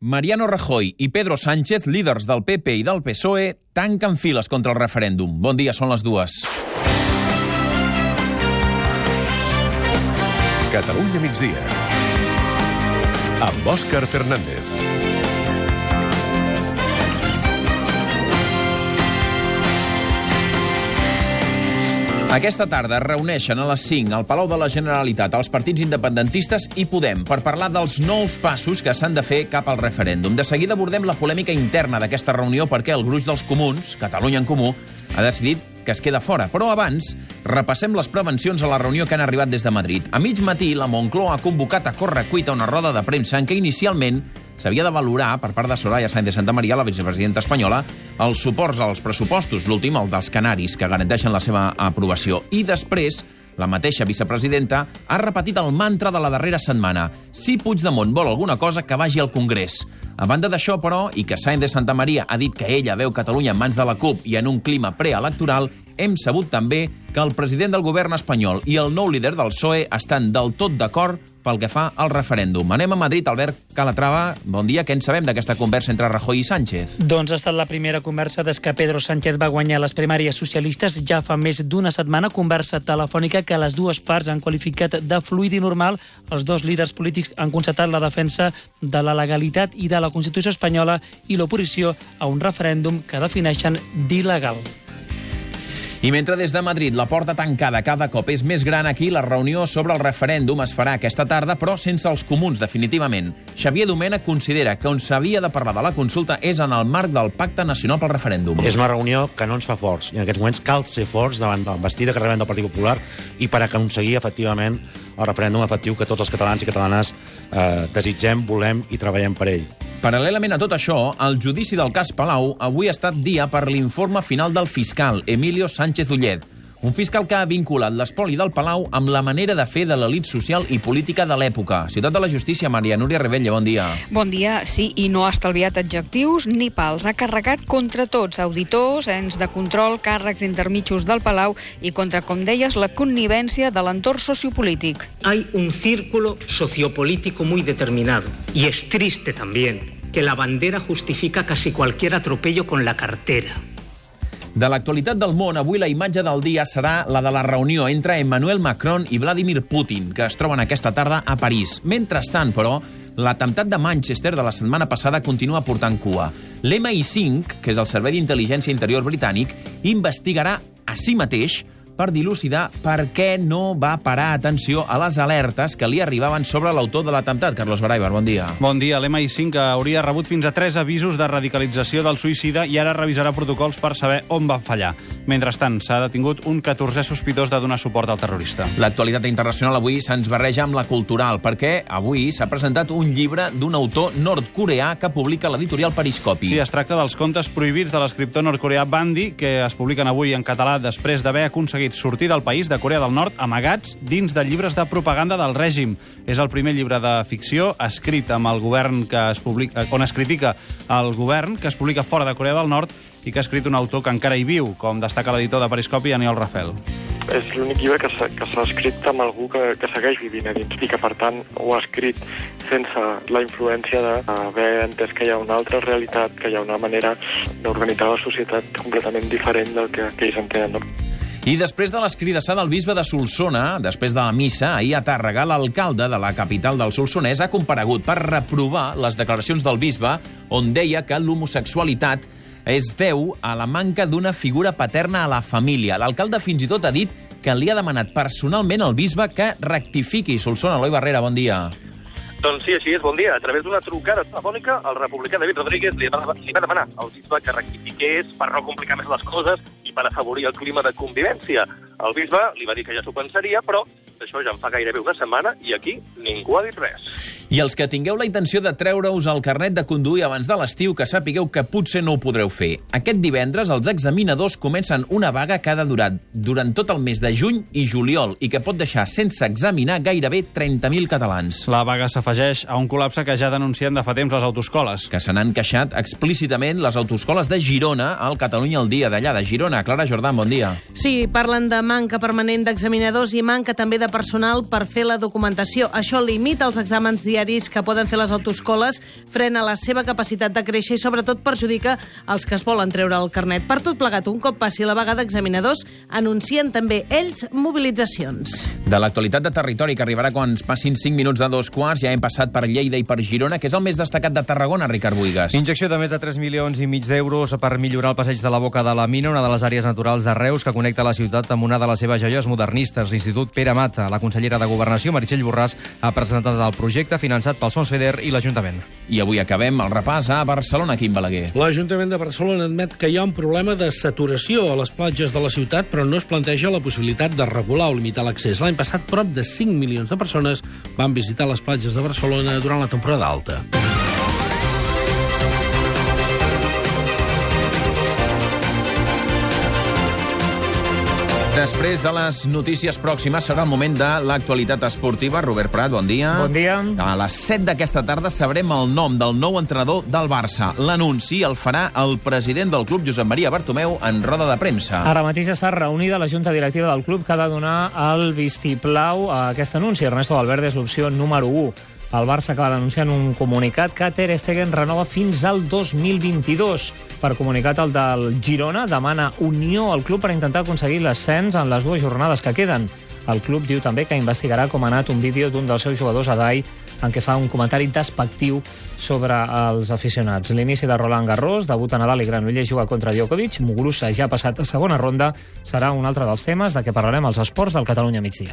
Mariano Rajoy i Pedro Sánchez, líders del PP i del PSOE, tanquen files contra el referèndum. Bon dia, són les dues. Catalunya migdia. Amb Òscar Fernández. Aquesta tarda es reuneixen a les 5 al Palau de la Generalitat els partits independentistes i Podem per parlar dels nous passos que s'han de fer cap al referèndum. De seguida abordem la polèmica interna d'aquesta reunió perquè el gruix dels comuns, Catalunya en Comú, ha decidit que es queda fora. Però abans, repassem les prevencions a la reunió que han arribat des de Madrid. A mig matí, la Moncloa ha convocat a correcuita una roda de premsa en què inicialment s'havia de valorar per part de Soraya Sáenz de Santa Maria, la vicepresidenta espanyola, els suports als pressupostos, l'últim, el dels canaris, que garanteixen la seva aprovació. I després, la mateixa vicepresidenta ha repetit el mantra de la darrera setmana. Si Puigdemont vol alguna cosa, que vagi al Congrés. A banda d'això, però, i que Sáenz de Santa Maria ha dit que ella veu Catalunya en mans de la CUP i en un clima preelectoral, hem sabut també que el president del govern espanyol i el nou líder del PSOE estan del tot d'acord pel que fa al referèndum. Anem a Madrid, Albert Calatrava. Bon dia, què en sabem d'aquesta conversa entre Rajoy i Sánchez? Doncs ha estat la primera conversa des que Pedro Sánchez va guanyar les primàries socialistes ja fa més d'una setmana, conversa telefònica que les dues parts han qualificat de fluid i normal. Els dos líders polítics han constatat la defensa de la legalitat i de la Constitució espanyola i l'oposició a un referèndum que defineixen d'il·legal. I mentre des de Madrid la porta tancada cada cop és més gran aquí, la reunió sobre el referèndum es farà aquesta tarda, però sense els comuns, definitivament. Xavier Domènech considera que on s'havia de parlar de la consulta és en el marc del Pacte Nacional pel Referèndum. És una reunió que no ens fa forts, i en aquests moments cal ser forts davant de l'embestida que rebem del Partit Popular i per aconseguir, efectivament, el referèndum efectiu que tots els catalans i catalanes eh, desitgem, volem i treballem per ell. Paral·lelament a tot això, el judici del cas Palau avui ha estat dia per l'informe final del fiscal, Emilio Sánchez Ullet, un fiscal que ha vinculat l'espoli del Palau amb la manera de fer de l'elit social i política de l'època. Ciutat de la Justícia, Maria Núria Rebella, bon dia. Bon dia, sí, i no ha estalviat adjectius ni pals. Ha carregat contra tots, auditors, ens de control, càrrecs intermitjos del Palau i contra, com deies, la connivència de l'entorn sociopolític. Hay un círculo sociopolítico muy determinado y es triste también que la bandera justifica casi cualquier atropello con la cartera. De l'actualitat del món, avui la imatge del dia serà la de la reunió entre Emmanuel Macron i Vladimir Putin, que es troben aquesta tarda a París. Mentrestant, però, l'atemptat de Manchester de la setmana passada continua portant cua. L'MI5, que és el Servei d'Intel·ligència Interior britànic, investigarà a si mateix per dilucidar per què no va parar atenció a les alertes que li arribaven sobre l'autor de l'atemptat. Carlos Baraibar, bon dia. Bon dia. L'MI5 hauria rebut fins a tres avisos de radicalització del suïcida i ara revisarà protocols per saber on va fallar. Mentrestant, s'ha detingut un 14è sospitós de donar suport al terrorista. L'actualitat internacional avui se'ns barreja amb la cultural, perquè avui s'ha presentat un llibre d'un autor nord-coreà que publica l'editorial Periscopi. Sí, es tracta dels contes prohibits de l'escriptor nord-coreà Bandi, que es publiquen avui en català després d'haver aconseguit sortir del país de Corea del Nord amagats dins de llibres de propaganda del règim. És el primer llibre de ficció escrit amb el govern que es publica, on es critica el govern, que es publica fora de Corea del Nord i que ha escrit un autor que encara hi viu, com destaca l'editor de Periscopi, Aniol Rafel. És l'únic llibre que s'ha escrit amb algú que, que segueix vivint a dins i que, per tant, ho ha escrit sense la influència d'haver entès que hi ha una altra realitat, que hi ha una manera d'organitzar la societat completament diferent del que, que ells entenen. No? I després de l'escridassà del bisbe de Solsona, després de la missa, ahir a Tàrrega, l'alcalde de la capital del Solsonès ha comparegut per reprovar les declaracions del bisbe on deia que l'homosexualitat es deu a la manca d'una figura paterna a la família. L'alcalde fins i tot ha dit que li ha demanat personalment al bisbe que rectifiqui. Solsona, Eloi Barrera, bon dia. Doncs sí, així és, bon dia. A través d'una trucada telefònica, el republicà David Rodríguez li va, li va demanar al bisbe que rectifiqués per no complicar més les coses per afavorir el clima de convivència. El bisbe li va dir que ja s'ho pensaria, però això ja en fa gairebé una setmana i aquí ningú ha dit res. I els que tingueu la intenció de treure-us el carnet de conduir abans de l'estiu, que sapigueu que potser no ho podreu fer. Aquest divendres els examinadors comencen una vaga que ha de durar durant tot el mes de juny i juliol i que pot deixar sense examinar gairebé 30.000 catalans. La vaga s'afegeix a un col·lapse que ja denuncien de fa temps les autoscoles. Que se n'han queixat explícitament les autoscoles de Girona al Catalunya al dia d'allà, de Girona. Clara Jordà, bon dia. Sí, parlen de manca permanent d'examinadors i manca també de personal per fer la documentació. Això limita els exàmens diaris que poden fer les autoscoles, frena la seva capacitat de créixer i sobretot perjudica els que es volen treure el carnet. Per tot plegat, un cop passi la vaga d'examinadors, anuncien també ells mobilitzacions. De l'actualitat de territori que arribarà quan ens passin 5 minuts de dos quarts, ja hem passat per Lleida i per Girona, que és el més destacat de Tarragona, Ricard Buigas. Injecció de més de 3 milions i mig d'euros per millorar el passeig de la Boca de la Mina, una de les àrees naturals de Reus que connecta la ciutat amb una de les seves joies modernistes, l'Institut Pere Mata. La consellera de Governació, Meritxell Borràs, ha presentat el projecte finançat pels fons FEDER i l'Ajuntament. I avui acabem el repàs a Barcelona, Quim Balaguer. L'Ajuntament de Barcelona admet que hi ha un problema de saturació a les platges de la ciutat, però no es planteja la possibilitat de regular o limitar l'accés. L'any passat, prop de 5 milions de persones van visitar les platges de Barcelona durant la temporada alta. Després de les notícies pròximes serà el moment de l'actualitat esportiva. Robert Prat, bon dia. Bon dia. A les 7 d'aquesta tarda sabrem el nom del nou entrenador del Barça. L'anunci el farà el president del club, Josep Maria Bartomeu, en roda de premsa. Ara mateix està reunida la junta directiva del club que ha de donar el vistiplau a aquest anunci. Ernesto Valverde és l'opció número 1. El Barça acaba d'anunciar un comunicat que Ter Stegen renova fins al 2022. Per comunicat, el del Girona demana unió al club per intentar aconseguir l'ascens en les dues jornades que queden. El club diu també que investigarà com ha anat un vídeo d'un dels seus jugadors a DAI en què fa un comentari despectiu sobre els aficionats. L'inici de Roland Garros, debut a Nadal i Granollers juga contra Djokovic, Muguruza ja ha passat a segona ronda, serà un altre dels temes de què parlarem als esports del Catalunya migdia.